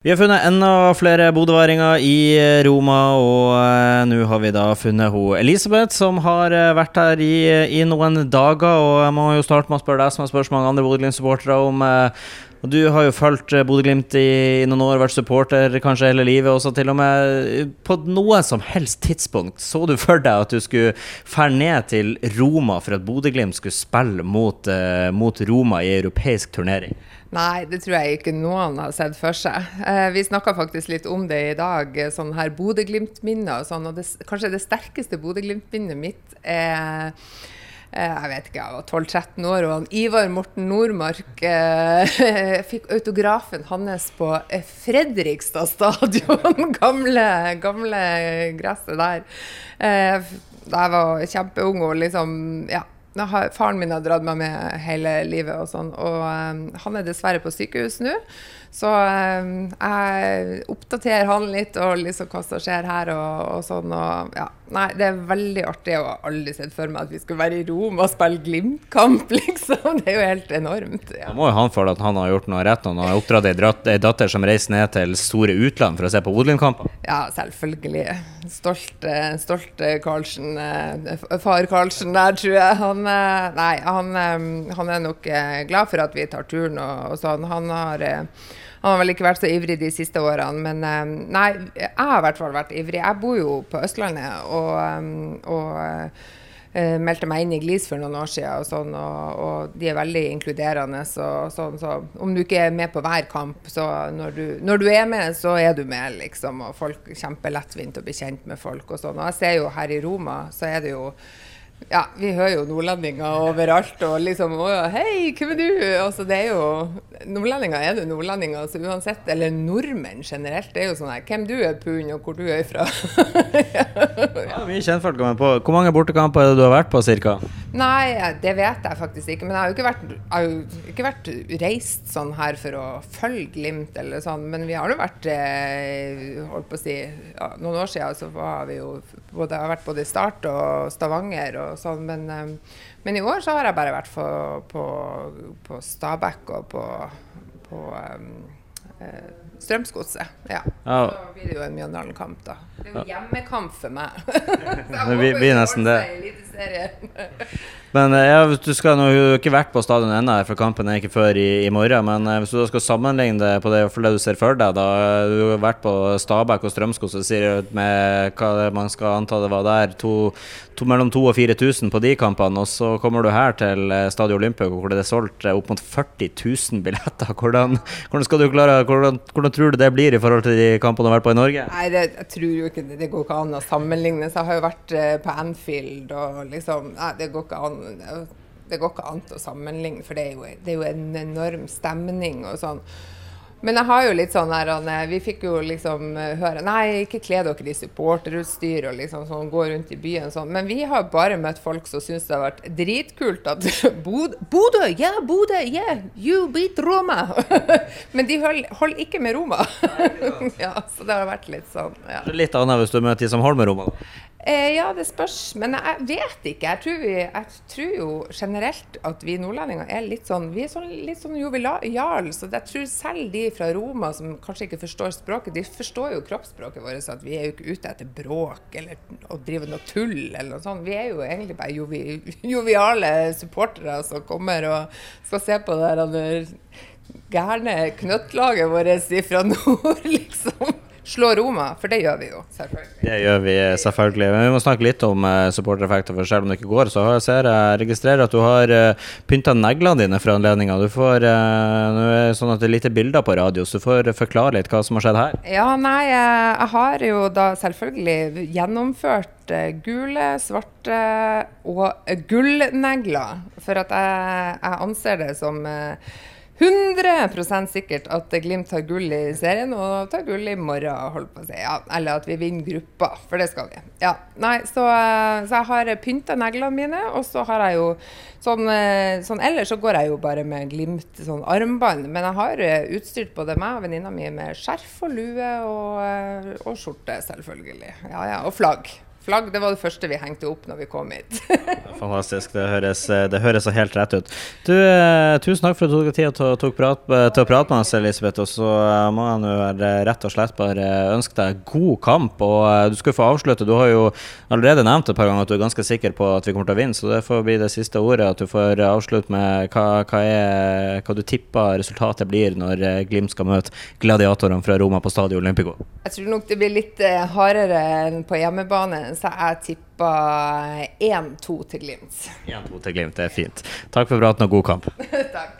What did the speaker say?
Vi har funnet enda flere bodøværinger i eh, Roma, og uh, nå har vi da funnet hun Elisabeth, som har uh, vært her i, i, noen dager. Og jeg må jo starte med å spørre deg, som har så mange andre Bodø-Glimt-supportere, om uh, og Du har jo fulgt Bodø-Glimt i, i, noen år, vært supporter kanskje hele livet. Også til og med på noe som helst tidspunkt så du for deg at du skulle fære ned til Roma for at Bodø-Glimt skulle spille mot, mot Roma i europeisk turnering? Nei, det tror jeg ikke noen har sett for seg. Eh, vi snakka faktisk litt om det i dag, eh, sånn her Bodø-Glimt-minner og sånn. Og det, kanskje det sterkeste Bodø-Glimt-minnet mitt er eh, jeg vet ikke, jeg var 12-13 år, og han Ivar Morten Nordmark eh, fikk autografen hans på Fredrikstad stadion. gamle, gamle gresset der. Eh, jeg var kjempeung og liksom Ja har, faren min har dratt meg med hele livet, og sånn, og um, han er dessverre på sykehus nå. Så um, jeg oppdaterer han litt og liksom hva som skjer her og, og sånn. Og, ja. Nei, det er veldig artig. Jeg har aldri sett for meg at vi skulle være i Rom og spille Glimt-kamp, liksom. Det er jo helt enormt. Ja. Da må jo han føle at han har gjort noe rett når han har oppdratt ei datter som reiser ned til store utland for å se på Odlin-kamper. Ja, selvfølgelig. Stolt, stolt Karlsen. Eh, far Karlsen der, tror jeg. Han, eh, nei, han, eh, han er nok glad for at vi tar turen og, og sånn. Han har han har vel ikke vært så ivrig de siste årene, men eh, nei, jeg har i hvert fall vært ivrig. Jeg bor jo på Østlandet og, eh, og uh, meldte meg inn i GLIS for noen år siden, og, sånn, og, og de er veldig inkluderende. Så, sånn, så om du ikke er med på hver kamp, så når du, når du er med, så er du med, liksom. Og folk kjempelettvint å bli kjent med folk og sånn. Og jeg ser jo her i Roma, så er det jo ja, vi hører jo nordlendinger overalt. Og liksom Å hei, hvem er du? Altså, det er jo Nordlendinger er det nordlendinger, så uansett. Eller nordmenn generelt. Det er jo sånn her Hvem du er, pund, og hvor du er fra. ja. ja, mye kjentfolk kommer på. Hvor mange bortekamper er det du har vært på, cirka? Nei, det vet jeg faktisk ikke. Men jeg har jo ikke vært, jo ikke vært reist sånn her for å følge Glimt eller sånn. Men vi har jo vært eh, holdt på å si ja, Noen år siden så har vi jo både, har vært både i Start og Stavanger og sånn. Men, eh, men, i år så har jeg bare vært på, på, på Stabæk og på, på um, Strømsgodset. Ja. ja. Så blir det jo en Mjøndalen-kamp, da. Det er jo hjemmekamp for meg. det blir nesten det. Men eh, ja, du skal nå ikke vært på stadion ennå, for kampen er ikke før i, i, morgen. Men eh, hvis du da skal sammenligne det på det, det du ser for deg, da Du har vært på Stabæk og Strømskog, så sier du med hva man skal anta det var der, to, to, mellom 2000 og 4000 på de kampene. Og så kommer du her til eh, Stadion Olympic, hvor det er solgt opp mot 40 000 billetter. Hvordan, hvordan klare, hvordan, hvordan, tror du det blir i forhold til de kampene du har vært på i Norge? Nei, det, jeg tror jo ikke det, det går ikke an å sammenligne. Så jeg har jo vært på Anfield og liksom Nei, det går ikke an det går ikke an å sammenligne, for det er, jo, det er jo en enorm stemning og sånn. Men jeg har jo litt sånn her Vi fikk jo liksom eh, høre Nei, ikke kle dere i supporterutstyr og liksom sånn, gå rundt i byen sånn. Men vi har bare møtt folk som syns det har vært dritkult at Bodø! Ja, Bodø! Yeah! You beat Roma! Men de holder hold ikke med Roma. ja, så det har vært litt sånn. Ja. Litt annet hvis du møter de som holder med Roma? Eh, ja, det spørs. Men jeg vet ikke. Jeg tror, vi, jeg tror, jo generelt at vi nordlendinger er litt sånn Vi er sånn, litt sånn jovial. Så jeg tror selv de fra Roma som kanskje ikke forstår språket, de forstår jo kroppsspråket vårt. At vi er jo ikke ute etter bråk eller å drive noe tull eller noe sånt. Vi er jo egentlig bare jovi, joviale supportere som kommer og skal se på det der gærne knøttlaget vårt fra nord, liksom slå Roma, for det gjør vi jo, selvfølgelig. Det gjør vi selvfølgelig. Men vi må snakke litt om uh, supportereffekter, for selv om det ikke går, så jeg ser jeg registrerer at du har uh, pynta neglene dine for anledninga. Du får uh, Nå er det sånn at det er lite bilder på radio, så du får forklare litt hva som har skjedd her. Ja, nei, jeg har jo da selvfølgelig gjennomført gule, svarte og gullnegler. For at jeg, jeg anser det som uh, 100% sikkert at Glimt tar gull i serien og tar gull i morgen, holdt på å si. Ja, eller at vi vinner gruppa, for det skal vi. Ja, nei, så, eh, så jeg har pynta neglene mine, og så har jeg jo sånn, eh, sånn, Ellers så går jeg jo bare med Glimt sånn armbånd, men jeg har eh, utstyrt både meg og venninna mi med skjerf og lue og, og skjorte, selvfølgelig. Ja, ja, og flagg. Flagg det var det første vi hengte opp når vi kom hit. Fantastisk. Det høres, det høres helt rett ut. Du, eh, tusen takk for at du tok deg tid til, til å prate med oss, Elisabeth. Og så eh, må jeg nå rett og slett bare ønske deg god kamp. Og eh, du skal få avslutte. Du har jo allerede nevnt et par ganger at du er ganske sikker på at vi kommer til å vinne, så det får bli det siste ordet. At du får avslutte med hva, hva, er, hva du tipper resultatet blir når eh, Glimt skal møte gladiatorene fra Roma på Stadio Olympico. Jeg tror nok det blir litt eh, hardere enn på hjemmebane, så jeg tipper 1-2 til Glimt. 1-2 til Glimt, det er fint. Takk for praten og god kamp. Takk.